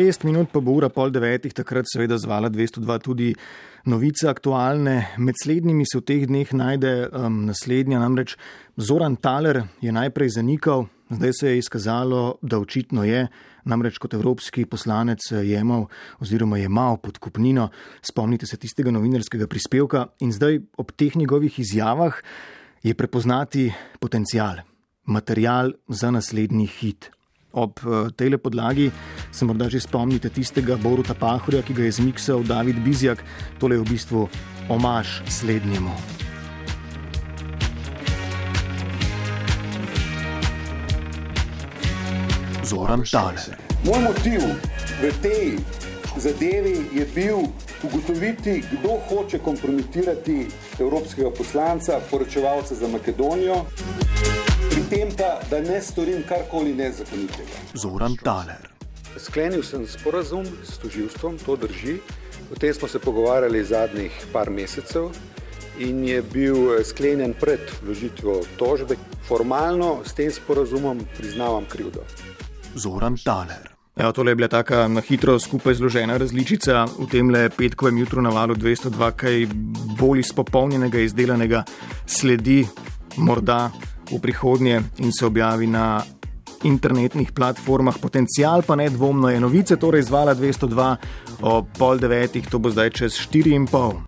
šest minut pa bo ura pol devetih, takrat seveda zvala 202 tudi novice aktualne. Med slednjimi se v teh dneh najde um, naslednja, namreč Zoran Taler je najprej zanikal, zdaj se je izkazalo, da očitno je, namreč kot evropski poslanec jemal oziroma jemal podkupnino. Spomnite se tistega novinarskega prispevka in zdaj ob teh njegovih izjavah je prepoznati potencial, material za naslednji hit. Ob uh, tej podlagi se morda že spomnite tistega Boruta Pahorja, ki ga je zmiksal David Bizjak, tole je v bistvu omaž slednjemu. Zoran Tale. Moj motiv v tej zadevi je bil ugotoviti, kdo hoče kompromitirati evropskega poslanca, poročevalca za Makedonijo pri tem pa, da ne storim karkoli nezakonitega. Zoran Taler. Sklenil sem sporazum s toživstvom, to drži. O tem smo se pogovarjali zadnjih par mesecev in je bil eh, sklenjen pred vložitvijo tožbe. Formalno s tem sporazumom priznavam krivdo. Zoran Taler. Ja, tole je bila taka na hitro skupaj zložena različica v tem le petkovem jutru na valu 202, kaj bolj izpopolnjenega, izdelanega sledi morda v prihodnje in se objavi na internetnih platformah. Potencial pa nedvomno je novice, torej zvala 202 o pol devetih, to bo zdaj čez 4 in pol.